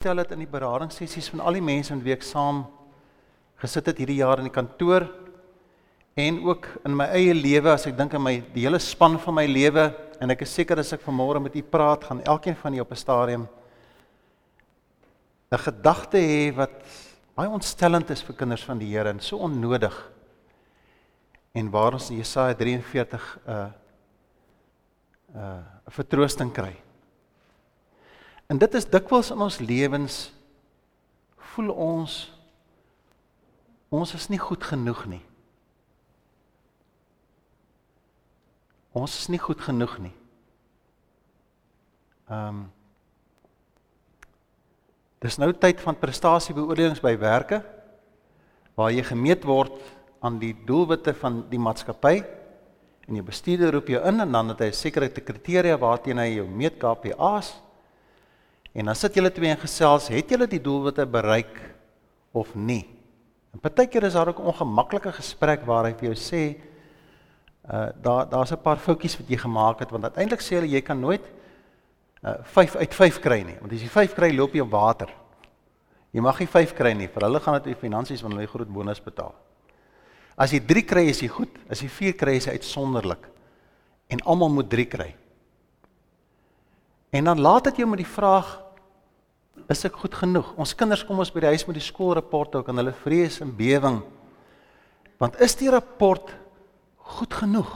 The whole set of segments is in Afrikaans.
stel dit in die beradingssessies van al die mense met wie ek saam gesit het hierdie jaar in die kantoor en ook in my eie lewe as ek dink aan my die hele span van my lewe en ek is seker as ek vanmôre met u praat gaan elkeen van u op 'n stadium 'n gedagte hê wat baie ontstellend is vir kinders van die Here en so onnodig. En waar ons Jesaja 43 'n uh, 'n uh, vertroosting kry. En dit is dikwels in ons lewens voel ons ons is nie goed genoeg nie. Ons is nie goed genoeg nie. Ehm um, Dis nou tyd van prestasiebeoordelings by werke waar jy gemeet word aan die doelwitte van die maatskappy en jou bestuurder roep jou in en dan het hy 'n sekere kriteria waarteen hy jou meet KPI's En dan sit julle twee en gesels, het julle die doelwitte bereik of nie? En partykeer is daar ook 'n ongemaklike gesprek waar hy vir jou sê, uh daar daar's 'n paar foutjies wat jy gemaak het want uiteindelik sê hulle jy kan nooit uh 5 uit 5 kry nie, want as jy 5 kry, loop jy op water. Jy mag nie 5 kry nie, vir hulle gaan dit oor finansies want hulle groot bonus betaal. As jy 3 kry, is jy goed. As jy 4 kry, is jy uitsonderlik. En almal moet 3 kry. En dan laat dit jou met die vraag is ek goed genoeg? Ons kinders kom ons by die huis met die skoolrapport ook en hulle vrees en bewering. Want is die rapport goed genoeg?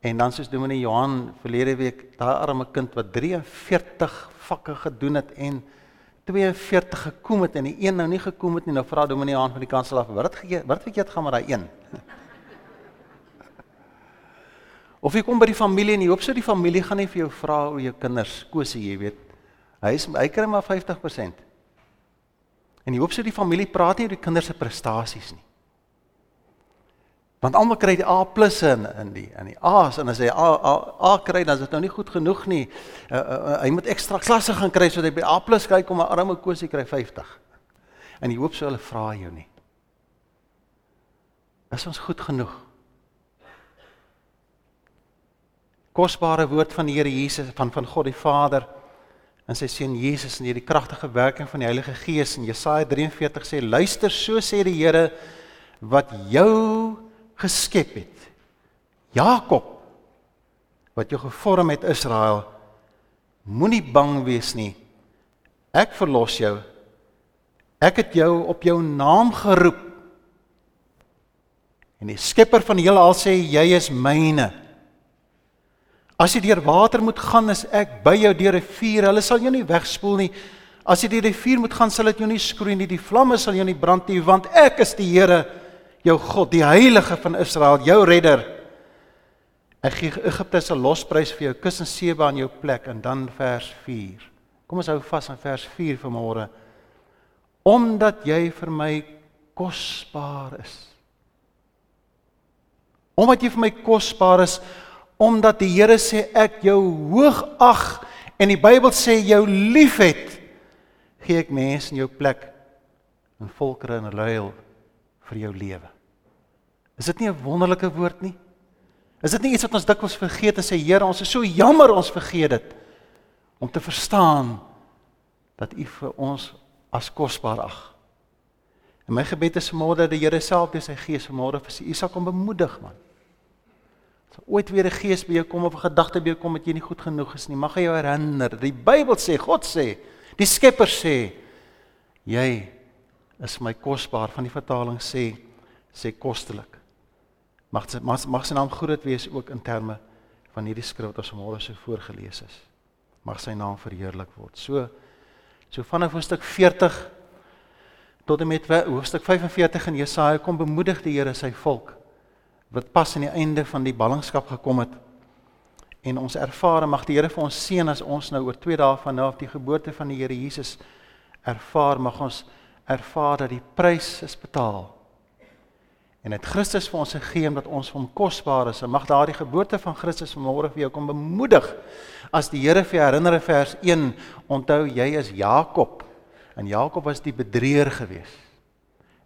En dan soos Dominee Johan verlede week, daai arme kind wat 43 vakke gedoen het en 42 gekom het en die een nou nie gekom het nie, nou vra Dominee Johan van die kansel af, wat het wat het jy het gaan met daai een? Of jy kom by die familie en jy hoop so die familie gaan nie vir jou vra oor jou kinders kosie, jy weet. Hy is hy kry maar 50%. En jy hoop so die familie praat nie oor die kinders se prestasies nie. Want almal kry die A+ in in die in die A's en as hy A A, A kry dan is dit nou nie goed genoeg nie. Uh, uh, uh, hy moet ekstra klasse gaan kry sodat hy by A+ kyk kom 'n arme kosie kry 50. En jy hoop so hulle vra jou nie. Is ons goed genoeg? Kosbare woord van die Here Jesus van van God die Vader en sy seun Jesus en hierdie kragtige werking van die Heilige Gees. In Jesaja 43 sê luister so sê die Here wat jou geskep het Jakob wat jou gevorm het Israel moenie bang wees nie. Ek verlos jou. Ek het jou op jou naam geroep. En die skepper van die heelal sê jy is myne As jy deur water moet gaan, is ek by jou deur 'n vuur. Hulle sal jou nie wegspoel nie. As jy deur die vuur moet gaan, sal dit jou nie skroei nie. Die vlamme sal jou nie brand nie, want ek is die Here, jou God, die Heilige van Israel, jou redder. Ek gee Egipte se losprys vir jou, kus en Seba aan jou plek en dan vers 4. Kom ons hou vas aan vers 4 vanmôre. Omdat jy vir my kosbaar is. Omdat jy vir my kosbaar is, omdat die Here sê ek jou hoog ag en die Bybel sê jou liefhet, gee ek mense in jou plek en volkere in ruil vir jou lewe. Is dit nie 'n wonderlike woord nie? Is dit nie iets wat ons dikwels vergeet en sê Here, ons is so jammer ons vergeet dit om te verstaan dat U vir ons as kosbaar ag. En my gebed is vanmôre dat die Here self deur sy Gees vanmôre vir U sal kom bemoedig man ooit weer 'n gees by jou kom of 'n gedagte by jou kom dat jy nie goed genoeg is nie, mag hy jou herinner. Die Bybel sê, God sê, die Skepper sê, jy is my kosbaar. Van die vertaling sê sê kostelik. Mag mag, mag sy naam groot wees ook in terme van hierdie skrif wat ons vanmôre so voorgeles is. Mag sy naam verheerlik word. So so vanaf hoofstuk 40 tot en met hoofstuk 45 in Jesaja kom bemoedig die Here sy volk wat pas aan die einde van die ballingskap gekom het. En ons ervaar mag die Here vir ons seën as ons nou oor 2 dae van nou af die geboorte van die Here Jesus ervaar, mag ons ervaar dat die prys is betaal. En dit Christus vir ons gegee omdat ons vir hom kosbaar is. En mag daardie geboorte van Christus vanmôre vir jou kom bemoedig. As die Here vir herinner in vers 1, onthou jy is Jakob. En Jakob was die bedrieger geweest.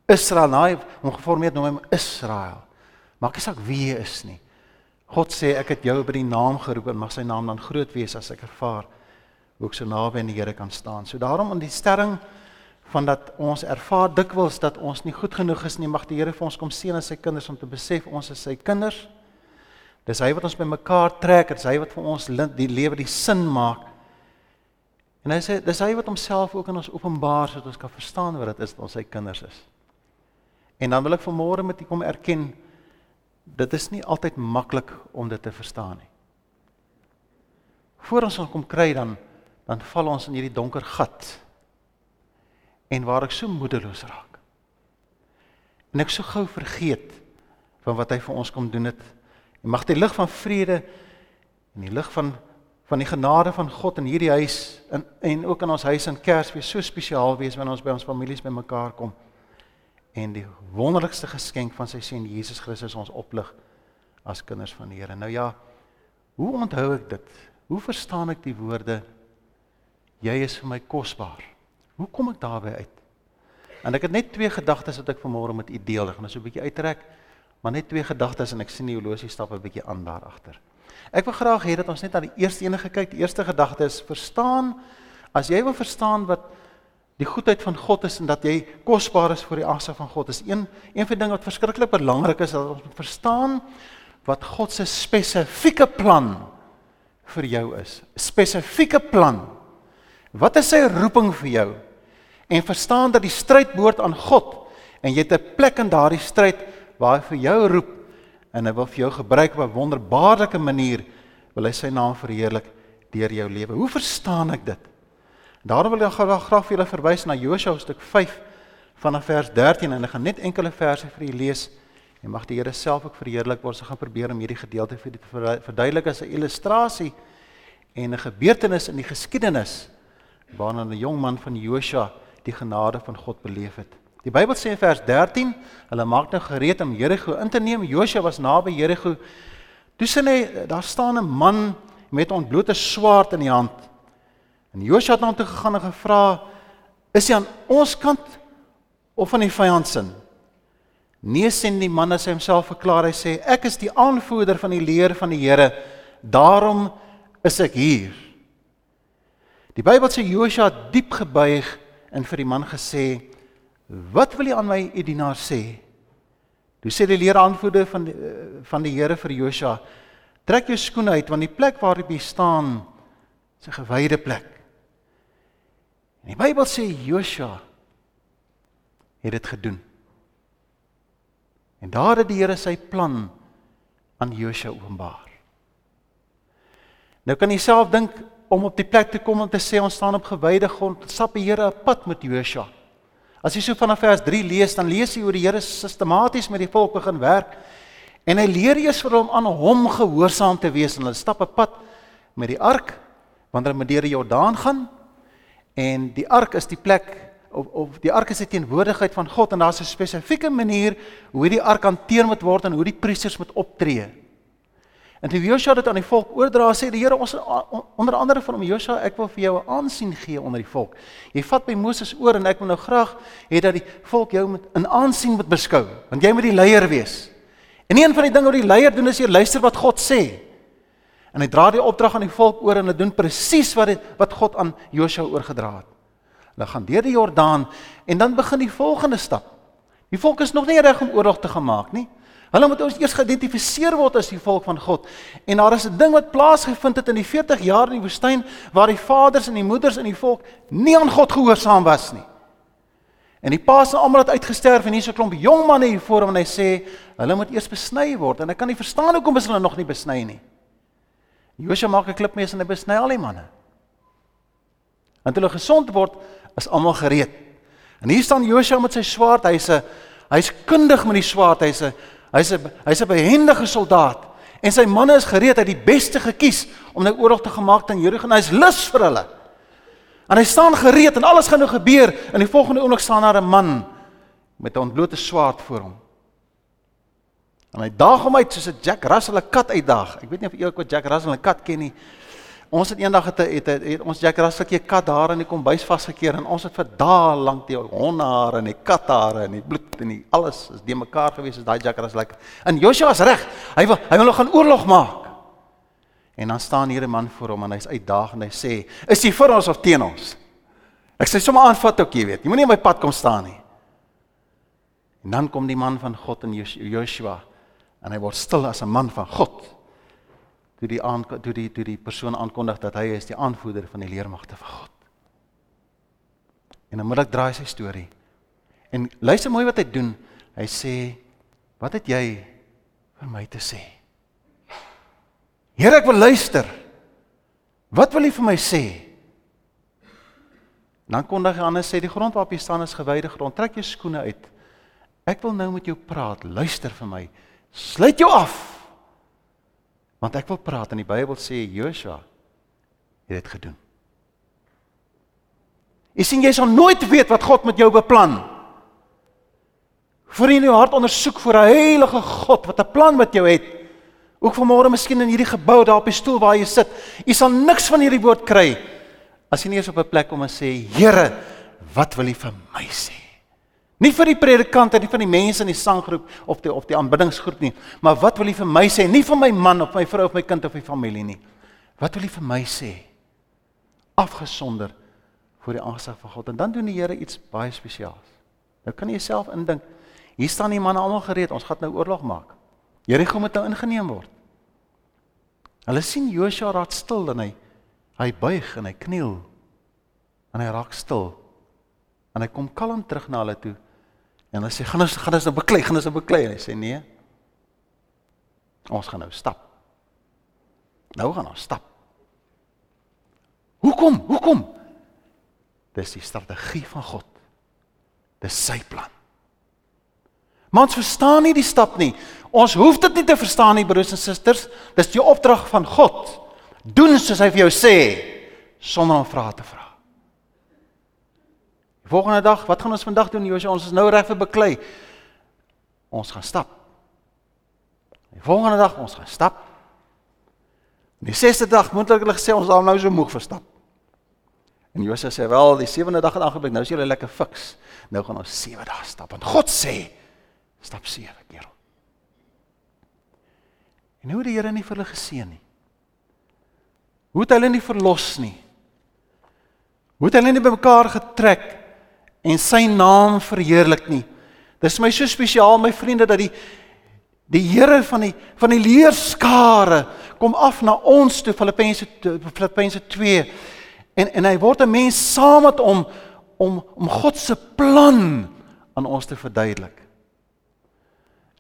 Israel, naai hom geformeer noem hom Israel. Maak nie saak wie jy is nie. God sê ek het jou by die naam geroep en mag sy naam dan groot wees as ek ervaar hoe ek so naby aan die Here kan staan. So daarom in die sterring van dat ons ervaar dikwels dat ons nie goed genoeg is nie, mag die Here vir ons kom seën as sy kinders om te besef ons is sy kinders. Dis hy wat ons bymekaar trek, dis hy wat vir ons die lewe die sin maak. En hy sê dis hy wat homself ook aan ons openbaar sodat ons kan verstaan wat dit is dat ons sy kinders is. En dan wil ek vanmôre met u kom erken dit is nie altyd maklik om dit te verstaan nie. Voordat ons kom kry dan dan val ons in hierdie donker gat en waar ek so moedeloos raak. En ek so gou vergeet van wat hy vir ons kom doen het. En mag die lig van vrede en die lig van van die genade van God in hierdie huis en en ook in ons huis in Kersfees so spesiaal wees wanneer ons by ons families bymekaar kom. En die wonderlikste geskenk van sy seun Jesus Christus ons oplig as kinders van die Here. Nou ja, hoe onthou ek dit? Hoe verstaan ek die woorde jy is vir my kosbaar? Hoe kom ek daarby uit? En ek het net twee gedagtes wat ek vanmôre met u deel. Ek gaan so 'n bietjie uittrek, maar net twee gedagtes en ek sien die horlosie stap 'n bietjie aan daar agter. Ek wil graag hê dat ons net na die eerste ene gekyk. Die eerste gedagte is verstaan as jy wil verstaan wat die goedheid van God is en dat jy kosbaar is voor die aangesig van God. Is een een van die dinge wat verskriklik belangrik is dat ons moet verstaan wat God se spesifieke plan vir jou is. Spesifieke plan. Wat is sy roeping vir jou? En verstaan dat die stryd behoort aan God en jy het 'n plek in daardie stryd waar hy vir jou roep en hy wil vir jou gebruik op 'n wonderbaarlike manier wil hy sy naam verheerlik deur jou lewe. Hoe verstaan ek dit? Daarom wil ek graag graag vir julle verwys na Josua hoofstuk 5 vanaf vers 13 en ek gaan net enkele verse vir julle lees en mag die Here self ook verheerlik word. Ons gaan probeer om hierdie gedeelte vir julle verduidelik as 'n illustrasie en 'n gebeurtenis in die geskiedenis waarna 'n jong man van Josua die genade van God beleef het. Die Bybel sê in vers 13, hulle maak nou gereed om Jerigo in te neem. Josua was naby Jerigo. Toe sien hy daar staan 'n man met 'n ontblote swaard in die hand. En Josua het na hom toe gegaan en gevra: "Is hy aan ons kant of aan die vyand se?" Nee sien die man as hy homself verklaar. Hy sê: "Ek is die aanvoerder van die leer van die Here. Daarom is ek hier." Die Bybel sê Josua het diep gebuig en vir die man gesê: Wat wil jy aan my u dienaar sê? Toe sê die leeraanvoerder van die, van die Here vir Josua: Trek jou skoene uit want die plek waarop jy staan is 'n gewyde plek. En die Bybel sê Josua het dit gedoen. En daar het die Here sy plan aan Josua openbaar. Nou kan jy self dink om op die plek te kom om te sê ons staan op gewyde grond, stap die Here 'n pad met Josua. As jy so vanaf vers 3 lees, dan lees jy hoe die Here sistematies met die volk begin werk en hy leer eers vir hom aan hom gehoorsaam te wees en hulle stap 'n pad met die ark wanneer hulle met die Jordaan gaan en die ark is die plek of of die ark is die teenwoordigheid van God en daar's 'n spesifieke manier hoe die ark hanteer moet word en hoe die priesters moet optree. En toe Josua dit aan die volk oordra, sê die Here ons onder andere van hom Josua, ek wil vir jou 'n aansien gee onder die volk. Jy vat by Moses oor en ek wil nou graag hê dat die volk jou met 'n aansien moet beskou, want jy moet die leier wees. En een van die dinge wat die leier doen is jy luister wat God sê. En hy dra die opdrag aan die volk oor en hulle doen presies wat dit wat God aan Josua oorgedra het. Hulle gaan deur die Jordaan en dan begin die volgende stap. Die volk is nog nie reg om oorlog te gemaak nie. Hulle moet ons eers geïdentifiseer word as die volk van God. En daar is 'n ding wat plaasgevind het in die 40 jaar in die woestyn waar die vaders en die moeders in die volk nie aan God gehoorsaam was nie. En die paas het almal uitgesterf en hier's 'n klomp jong manne hier voor hom en hy sê hulle moet eers besny word en ek kan nie verstaan hoekom is hulle nog nie besny nie. Josua maak 'n klip mee en hy besny al die manne. En toe hulle gesond word, is almal gereed. En hier staan Josua met sy swaard. Hy's 'n hy's kundig met die swaard. Hy's 'n Hy's 'n hy's 'n behendige soldaat en sy manne is gereed uit die beste gekies om nou oorlog te gemaak teen Jerigo. Hy's lus vir hulle. En hy staan gereed en alles gaan nou gebeur en die volgende oomblik staan daar 'n man met 'n ontblote swaard voor hom. En hy daag hom uit soos 'n Jack Russell 'n kat uitdaag. Ek weet nie of jy ook wat Jack Russell 'n kat ken nie. Ons het eendag het, het, het, het ons Jack Russell 'n kat daar in die kombuis vasgekeer en ons het vir dae lank die hondehare en die kathare en die bloed en die alles is de mekaar gewees as daai Jack Russell lekker. En Joshua was reg. Hy wil hy wil gaan oorlog maak. En dan staan hier 'n man voor hom en hy's uitdagend en hy sê: "Is jy vir ons of teen ons?" Ek sê sommer aanvat ook, jy weet. Jy moenie op my pad kom staan nie. En dan kom die man van God in Joshua en hy word stil as 'n man van God. Toe die aan toe die toe die persoon aankondig dat hy is die aanvoerder van die leermagte van God. En ek draai sy storie. En luister mooi wat hy doen. Hy sê: "Wat het jy vir my te sê?" Here, ek wil luister. Wat wil jy vir my sê? Dan kondig hy aan en sê: "Die grond waarop jy staan is gewyde grond. Trek jou skoene uit." Ek wil nou met jou praat. Luister vir my. Sluit jou af. Want ek wil praat en die Bybel sê Joshua het dit gedoen. Jy sien jy sal nooit weet wat God met jou beplan. Voor jy in jou hart ondersoek vir 'n heilige God wat 'n plan met jou het. Ook vanmôre miskien in hierdie gebou daar op die stoel waar jy sit, jy sal niks van hierdie woord kry as jy nie eens op 'n plek kom en sê, Here, wat wil U vir my sê? Nie vir die predikant en nie van die mense in die sanggroep of die of die aanbiddingsgroep nie, maar wat wil U vir my sê? Nie vir my man of my vrou of my kind of my familie nie. Wat wil U vir my sê? Afgesonder voor die aangesig van God. En dan doen die Here iets baie spesiaals. Nou kan jy jouself indink. Hier staan die manne almal gereed. Ons gaan nou oorlog maak. Jericho moet nou ingeneem word. Hulle sien Joshua raak stil en hy hy buig en hy kniel en hy raak stil. En hy kom kalm terug na hulle toe En hulle sê gaan ons gaan ons nou beklei, gaan ons nou beklei. Hy sê nee. Ons gaan nou stap. Nou gaan ons stap. Hoekom? Hoekom? Dis die strategie van God. Dis sy plan. Maar ons verstaan nie die stap nie. Ons hoef dit nie te verstaan nie, broers en susters. Dis die opdrag van God. Doen soos hy vir jou sê sonder om vrae te vra. Die volgende dag, wat gaan ons vandag doen Josua? Ons is nou reg vir beklei. Ons gaan stap. Die volgende dag ons gaan stap. Die sesde dag moontlik hulle gesê ons daar nou so moeg vir stap. En Josua sê wel, die sewende dag het aangebreek. Nou is julle lekker fiks. Nou gaan ons sewe dae stap. Want God sê stap sewe keer. En hoe het die Here nie vir hulle geseën nie? Hoe het hulle nie verlos nie? Hoe het hulle nie bymekaar getrek nie? En sy naam verheerlik nie. Dis my so spesiaal my vriende dat die die Here van die van die leerskare kom af na ons toe Filippense Filippense 2 en en hy word 'n mens saam met hom om om God se plan aan ons te verduidelik.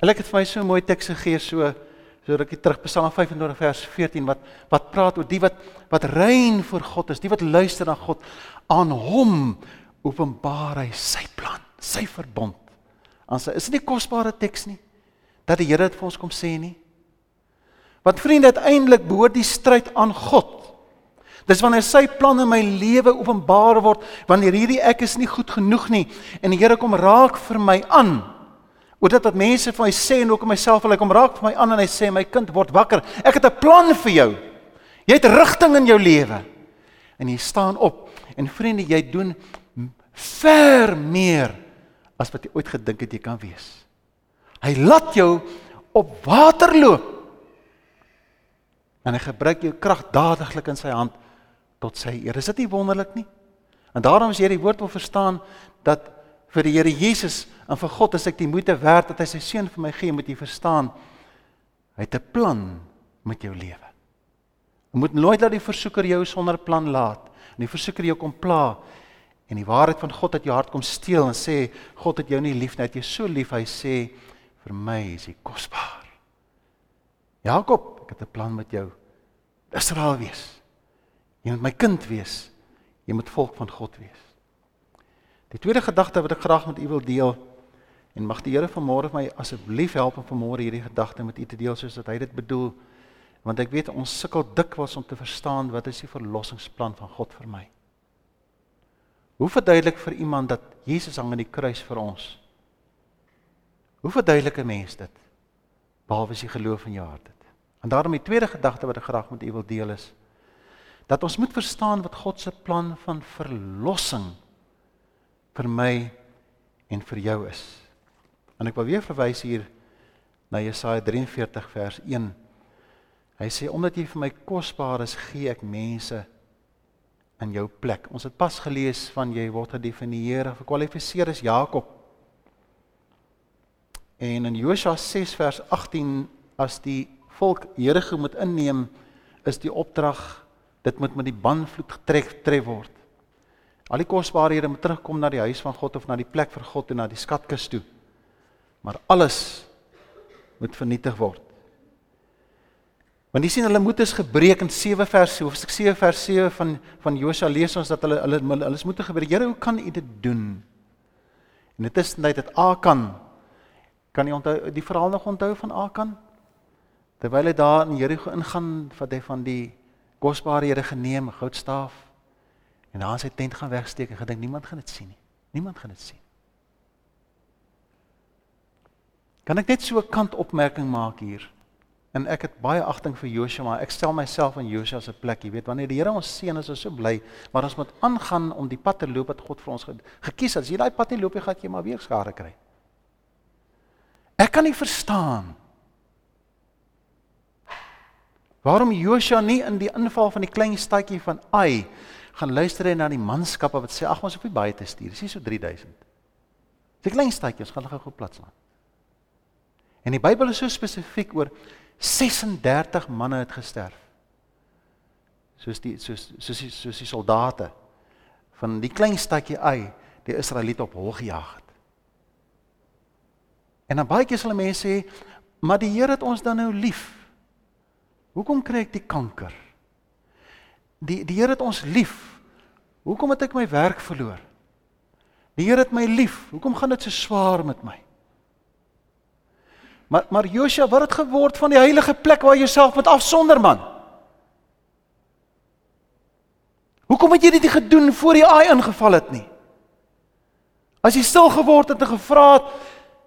Hulle het vir my so 'n mooi teks gegee so so rukkie terug Psalm 25 vers 14 wat wat praat oor die wat wat rein voor God is, die wat luister na God aan hom openbaar hy sy plan, sy verbond. Ons is dit nie kosbare teks nie dat die Here dit vir ons kom sê nie. Want vriende, uiteindelik behoort die stryd aan God. Dis wanneer sy plan in my lewe openbaar word, wanneer hierdie ek is nie goed genoeg nie en die Here kom raak vir my aan. Oor dit wat mense vir my sê en ook in myself wil hy kom raak vir my aan en hy sê my kind word wakker. Ek het 'n plan vir jou. Jy het rigting in jou lewe. En jy staan op en vriende, jy doen ver meer as wat jy ooit gedink het jy kan wees. Hy laat jou op water loop. En hy gebruik jou krag dadiglik in sy hand tot sy eer. Is dit nie wonderlik nie? En daarom as jy die woord wil verstaan dat vir die Here Jesus en vir God is ek die moeite werd dat hy sy seun vir my gee, moet jy verstaan. Hy het 'n plan met jou lewe. Jy moet nooit laat die versoeker jou sonder plan laat. En die versoeker jou kom pla en die waarheid van God uit jou hart kom steel en sê God het jou nie lief nie, hy het jou so lief, hy sê vir my is jy kosbaar. Jakob, ek het 'n plan met jou. Israel wees. Jy moet my kind wees. Jy moet volk van God wees. Die tweede gedagte wat ek graag met u wil deel en mag die Here vanmôre my asseblief help om vanmôre hierdie gedagte met u te deel soos dat hy dit bedoel want ek weet ons sukkel dikwels om te verstaan wat is die verlossingsplan van God vir my. Hoe verduidelik vir iemand dat Jesus hang aan die kruis vir ons? Hoe verduidelik 'n mens dit? Behalwe as jy geloof in jou hart het. En daarom die tweede gedagte wat ek graag met u wil deel is dat ons moet verstaan wat God se plan van verlossing vir my en vir jou is. En ek wil weer verwys hier na Jesaja 43 vers 1. Hy sê omdat jy vir my kosbaar is, gee ek mense in jou plek. Ons het pas gelees van jy word gedefinieer, gekwalifiseer as Jakob. En in Josua 6 vers 18 as die volk Jerigo moet inneem, is die opdrag dit moet met die banvloed getrek tref word. Al die kosbarehede moet terugkom na die huis van God of na die plek vir God en na die skatkis toe. Maar alles moet vernietig word. Want jy sien hulle moed is gebreek in 7 vers hoofstuk 7 vers 7 van van Josua lees ons dat hulle hulle hulle is moed gebreek. Here, hoe kan u dit doen? En dit is net dit Akan kan jy onthou die verhaal nog onthou van Akan? Terwyl hy daar in Jerigo ingaan wat hy van die kosbarehede geneem, goudstaaf en daar in sy tent gaan wegsteek en gedink niemand gaan dit sien nie. Niemand gaan dit sien. Kan ek net so 'n kantopmerking maak hier? En ek het baie agting vir Joshua, maar ek stel myself in Joshua se plek. Jy weet, wanneer die Here ons seën, is ons so bly, maar ons moet aangaan om die pad te loop wat God vir ons gekies het. As jy daai pad nie loop nie, gaan jy maar weer skare kry. Ek kan nie verstaan waarom Joshua nie in die inval van die klein stadjie van Ai gaan luister na die manskappe wat sê ag ons hoef nie baie te stuur. Dis so 3000. Dis 'n klein stadjie, ons gaan gou-gou plaas laat. En die Bybel is so spesifiek oor 36 manne het gesterf. Soos die soos soos die, soos die soldate van die klein stadjie Ai die Israeliete op hol gejaag het. En dan baie keer sal mense sê, "Maar die Here het ons dan nou lief. Hoekom kry ek die kanker?" Die die Here het ons lief. Hoekom het ek my werk verloor? Die Here het my lief. Hoekom gaan dit so swaar met my? Maar maar Josua, wat het geword van die heilige plek waar jy jouself moet afsonder man? Hoekom het jy dit gedoen voor die aai ingeval het nie? As jy stil geword het en gevra het,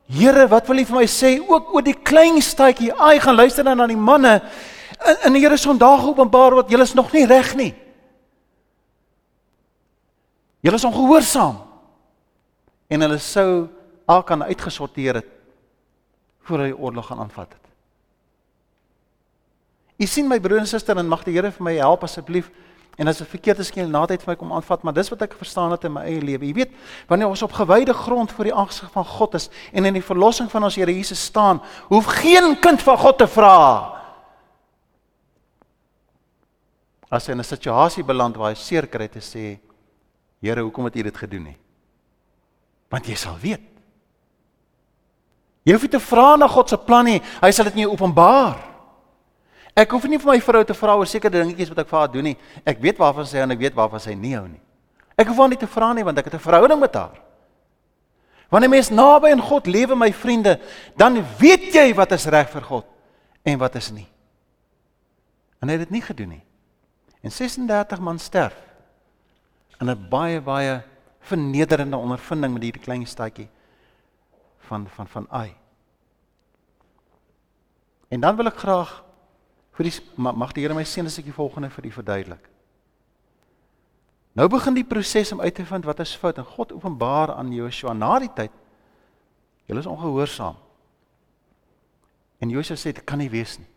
Here, wat wil U vir my sê ook oor die klein stadjie? Aai gaan luister dan na die manne in in die Here se vandag openbaar wat julle is nog nie reg nie. Julle is ongehoorsaam. En hulle sou alkan uitgesorteer het voor hy oorlog gaan aanvat het. U sien my broer en suster en mag die Here vir my help asseblief en as dit verkeerd is, skien na tyd vir my kom aanvat, maar dis wat ek verstaan het in my eie lewe. Jy weet, wanneer ons op gewyde grond voor die aangesig van God is en in die verlossing van ons Here Jesus staan, hoef geen kind van God te vra as hy in 'n situasie beland waar hy seer kry te sê, Here, hoekom het U dit gedoen nie? Want jy sal weet Jy hoef nie te vra na God se plan nie. Hy sal dit in jou openbaar. Ek hoef nie vir my vrou te vra oor sekere dingetjies wat ek vir haar doen nie. Ek weet waarvan sy en ek weet waarvan sy nie hou nie. Ek hoef haar nie te vra nie want ek het 'n verhouding met haar. Wanneer mens naby aan God lewe, my vriende, dan weet jy wat is reg vir God en wat is nie. En hy het dit nie gedoen nie. En 36 man sterf in 'n baie baie vernederende ondervinding met hierdie klein stadjie van van van ai. En dan wil ek graag vir die mag die Here my seën as ek die volgende vir u verduidelik. Nou begin die proses om uit te vind wat is fout en God openbaar aan Joshua na die tyd. Julle is ongehoorsaam. En Joshua sê dit kan nie wees nie.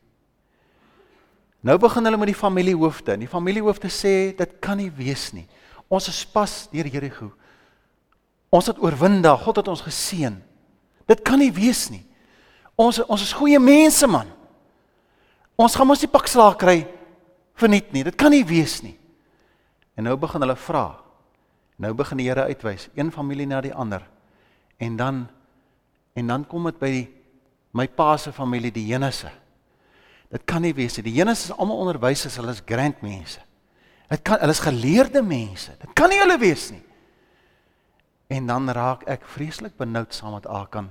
Nou begin hulle met die familiehoofde. En die familiehoofde sê dit kan nie wees nie. Ons is pas deur Jerigo. Ons het oorwin daar. God het ons geseën. Dit kan nie wees nie. Ons ons is goeie mense man. Ons gaan mos nie pak slaag kry verniet nie. Dit kan nie wees nie. En nou begin hulle vra. Nou begin die Here uitwys, een familie na die ander. En dan en dan kom dit by die my pa se familie, die Jenisse. Dit kan nie wees nie. Die Jenisse is almal onderwysers, hulle is grand mense. Dit kan hulle is geleerde mense. Dit kan nie hulle wees nie. En dan raak ek vreeslik benoud saam met Akan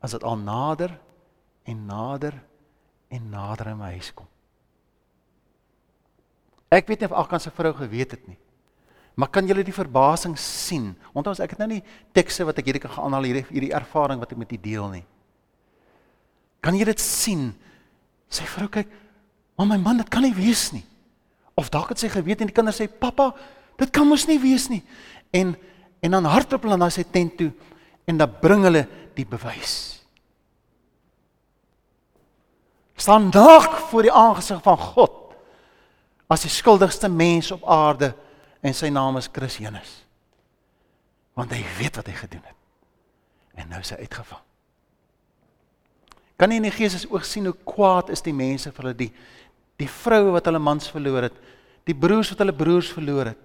as dit al nader en nader en nader in my huis kom. Ek weet nie of Akan se vrou geweet het nie. Maar kan julle die verbasing sien? Onthou as ek het nou nie tekste wat ek hierdie kan gaan hierdie hierdie ervaring wat ek met u deel nie. Kan jy dit sien? Sy vrou kyk, "Maar my man, dit kan nie wees nie." Of dalk het sy geweet en die kinders sê, "Pappa, dit kan mos nie wees nie." En en dan hardloop hulle na sy tent toe en dan bring hulle die bewys. staan naak voor die aangesig van God as die skuldigste mens op aarde en sy naam is Chris Jenus. Want hy weet wat hy gedoen het. En nou is hy uitgevang. Kan jy in die gees as oog sien hoe kwaad is die mense vir hulle die die vroue wat hulle mans verloor het, die broers wat hulle broers verloor het.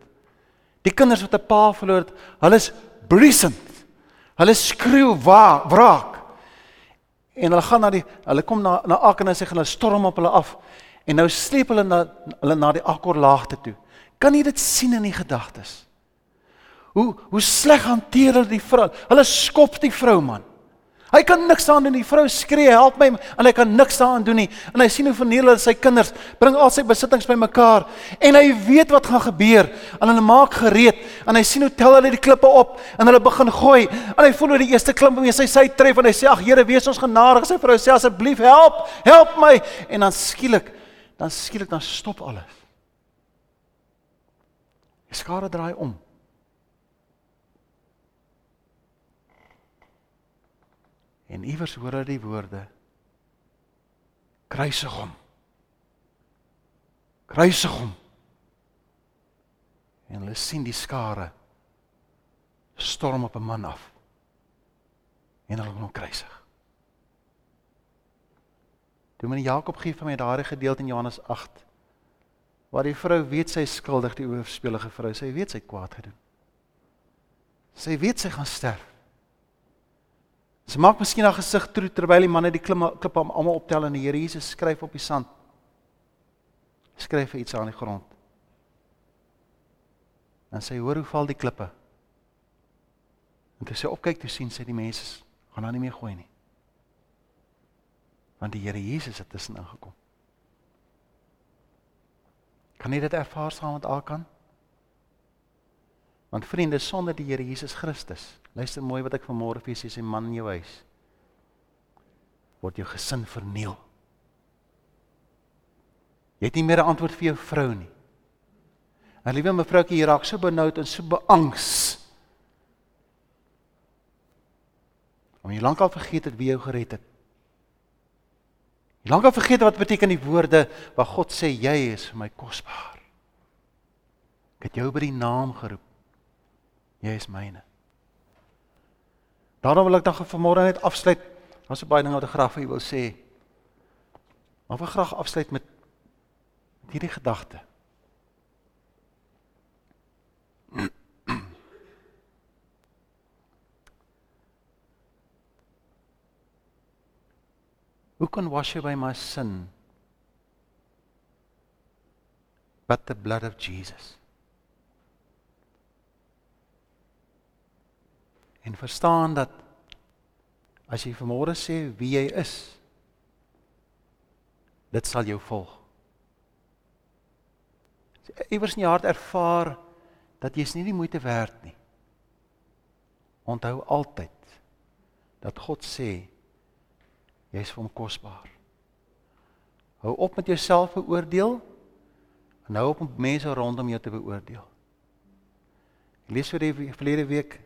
Die kinders wat 'n pa verloor het, hulle is briesend. Hulle skreeu wa wraak. En hulle gaan na die hulle kom na na Ak en hy sê hulle storm op hulle af. En nou sleep hulle na hulle na die Akkor laagte toe. Kan jy dit sien in die gedagtes? Hoe hoe sleg hanteer hulle die vrou? Hulle skop die vrou man. Hy kan niks aan doen. Die vrou skree, "Help my!" en hy kan niks aan doen nie. En hy sien hoe hulle sy kinders, bring al sy besittings bymekaar en hy weet wat gaan gebeur. En hulle maak gereed en hy sien hoe tel hulle die klippe op en hulle begin gooi. En hy voel hoe die eerste klip weer sy sy tref en hy sê, "Ag Here, wees ons genadig." Sy vrou sê, "Asseblief, help, help my." En dan skielik, dan skielik dan stop alles. Die skare draai om. En iewers hoor hulle die woorde: Kruisig hom. Kruisig hom. En hulle sien die skare storm op 'n man af. En hulle wil hom kruisig. Toe meneer Jakob gee vir my daardie gedeelte in Johannes 8 waar die vrou weet sy skuldig die oorspellige vrou, sy weet sy kwaad gedoen. Sy weet sy gaan sterf. Sy maak miskien haar gesig toe terwyl die manne die klip hom almal optel en die Here Jesus skryf op die sand. Skryf iets aan die grond. En sy hoor hoe val die klippe. En toe sy opkyk toe sien sy die mense gaan daar nie meer gooi nie. Want die Here Jesus het tussen ingekom. Kan jy dit ervaar saam met Akan? Want vriende, sonder die Here Jesus Christus, luister mooi wat ek vanmôre vir julle sê, man in jou huis word jou gesin verniel. Jy het nie meer 'n antwoord vir jou vrou nie. En liewe mevroukie, jy raak so benoud en so beangs. Om jy lankal vergeet het wie jou gered het. Jy lankal vergeet wat beteken die woorde wat God sê jy is vir my kosbaar. Ek het jou by die naam geroep. Jy is myne. Daarom wil ek dan vanmôre net afsluit. Daar's 'n baie ding wat ek graag vir u wil sê. Maar ek wil graag afsluit met hierdie gedagte. Who can wash away my sin but the blood of Jesus? En verstaan dat as jy vanmôre sê wie jy is dit sal jou volg. Iewers in jou hart ervaar dat jy is nie die moeite werd nie. Onthou altyd dat God sê jy is vir hom kosbaar. Hou op met jouself beoordeel en hou op om mense rondom jou te beoordeel. Ek lees vir die verlede week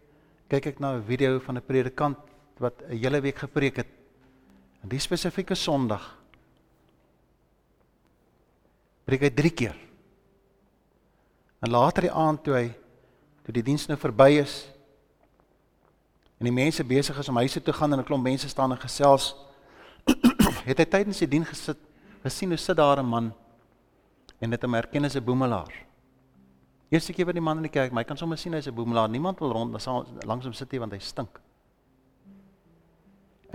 kyk ek na 'n video van 'n predikant wat 'n hele week gepreek het. En die spesifieke Sondag preek hy 3 keer. En later die aand toe hy toe die diens nou verby is en die mense besig is om huise toe gaan en 'n klomp mense staan en gesels, het hy tydens die diens gesit, gesien hoe sit daar 'n man en dit hom herken as 'n boemelaar. Eerste keer by die man in die kerk, my kan sommer sien hy's 'n boemelaar. Niemand wil rond langs hom sit nie want hy stink.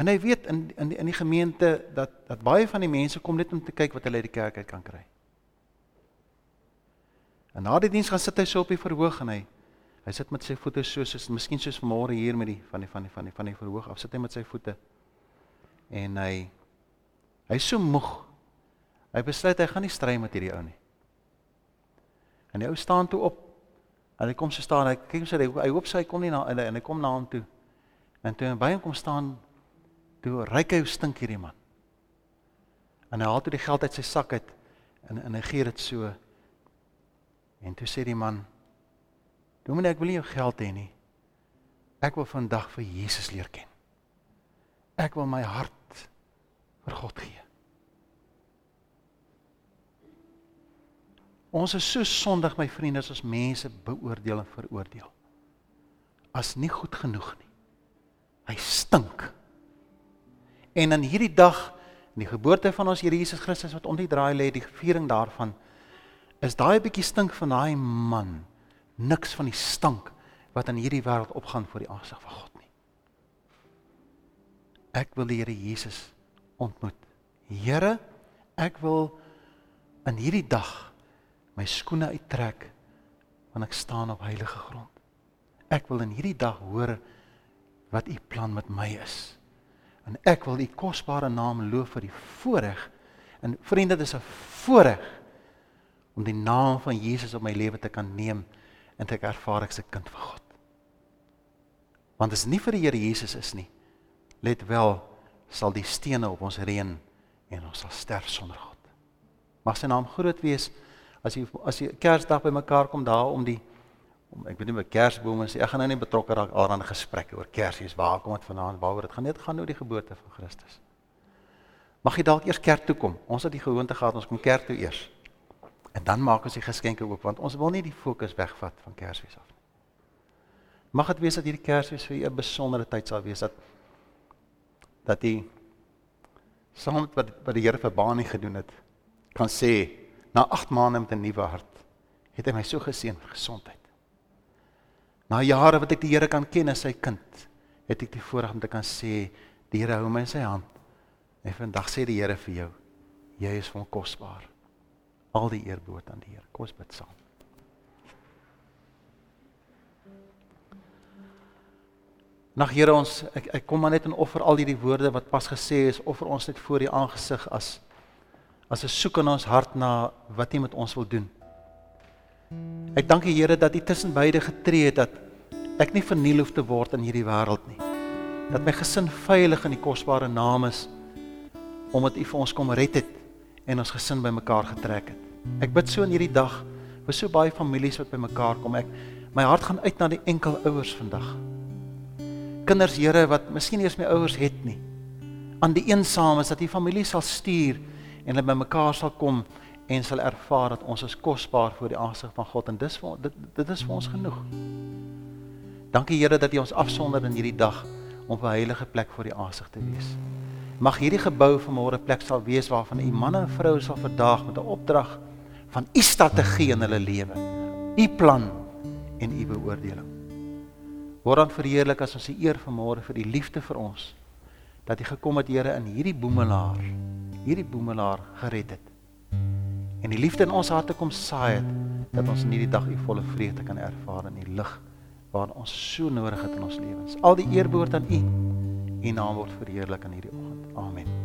En hy weet in in die, in die gemeente dat dat baie van die mense kom net om te kyk wat hulle uit die kerk uit kan kry. En na die diens gaan sit hy so op die verhoog en hy hy sit met sy voete so soos miskien soos vanmôre hier met die van die van die van die van die verhoog af sit hy met sy voete. En hy hy's so moeg. Hy besluit hy gaan nie stry met hierdie ou nie. En die ou staan toe op. En hy kom so staan, hy kyk so hy, hoop sy kom nie na en hy, hy kom na hom toe. En toe hy by hom kom staan, toe ryk hy hoe stink hierdie man. En hy haal toe die geld uit sy sak uit en en hy gee dit so. En toe sê die man: "Dominee, ek wil nie jou geld hê nie. Ek wil vandag vir Jesus leer ken. Ek wil my hart vir God gee." Ons is so sondig my vriende as ons mense beoordeel en veroordeel. As nie goed genoeg nie. Hy stink. En in hierdie dag, in die geboorte van ons Here Jesus Christus wat om die draai lê, die viering daarvan, is daai bietjie stink van daai man niks van die stank wat in hierdie wêreld opgaan voor die aangesig van God nie. Ek wil die Here Jesus ontmoet. Here, ek wil in hierdie dag my skoene uittrek want ek staan op heilige grond. Ek wil in hierdie dag hoor wat u plan met my is. En ek wil u kosbare naam loof vir die voorreg. En vriende, dit is 'n voorreg om die naam van Jesus op my lewe te kan neem en te ervaar ek se kind van God. Want as nie vir die Here Jesus is nie, let wel, sal die stene op ons reën en ons sal sterf sonder God. Mag sy naam groot wees as jy as jy Kersdag bymekaar kom daar om die om ek weet nie met Kersbome sê ek gaan nou nie betrokke raak aan 'n gesprek oor Kersies waar kom dit vandaan waaroor dit gaan net gaan oor die geboorte van Christus. Mag jy dalk eers kerk toe kom. Ons het die gewoonte gehad ons kom kerk toe eers. En dan maak ons die geskenke oop want ons wil nie die fokus wegvat van Kersfees af nie. Mag dit wees dat hierdie Kersfees vir 'n besondere tyd sal wees dat dat jy saam met wat wat die Here vir Baanie gedoen het kan sê na 8 maande met 'n nuwe hart het hy my so geseën vir gesondheid. Na jare wat ek die Here kan ken as sy kind, het ek die voorreg om te kan sê die Here hou my in sy hand. En vandag sê die Here vir jou, jy is van kosbaar. Al die eer behoort aan die Here. Kom ons bid saam. Nag Here ons ek ek kom maar net en offer al hierdie woorde wat pas gesê is, offer ons net voor U aangesig as as 'n soek in ons hart na wat U met ons wil doen. Ek dank U Here dat U tussen beide getree het dat ek nie verniel hoef te word in hierdie wêreld nie. Dat my gesin veilig in die kosbare naam is omdat U vir ons kom red het en ons gesin bymekaar getrek het. Ek bid so in hierdie dag vir so baie families wat bymekaar kom. Ek my hart gaan uit na die enkel ouers vandag. Kinders Here wat miskien eers my ouers het nie. Aan die eensaames dat U familie sal stuur en hulle bymekaar sal kom en sal ervaar dat ons is kosbaar voor die aangesig van God en dis vir dit dit is vir ons genoeg. Dankie Here dat U ons afsonder in hierdie dag om 'n heilige plek voor die aangesig te wees. Mag hierdie gebou vanmôre plek sal wees waarvan U manne en vroue sal vandag met 'n opdrag van U strategie in hulle lewe, U plan en U beoordeling. Word dan verheerlik as ons U eer vanmôre vir die liefde vir ons dat U gekom het Here in hierdie boemelaar hierdie boemelaar gered het. En die liefde in ons harte kom saai het dat ons in hierdie dag u volle vreugde kan ervaar in die lig waarin ons so nodig het in ons lewens. Al die eer behoort aan u. U naam word verheerlik in hierdie oggend. Amen.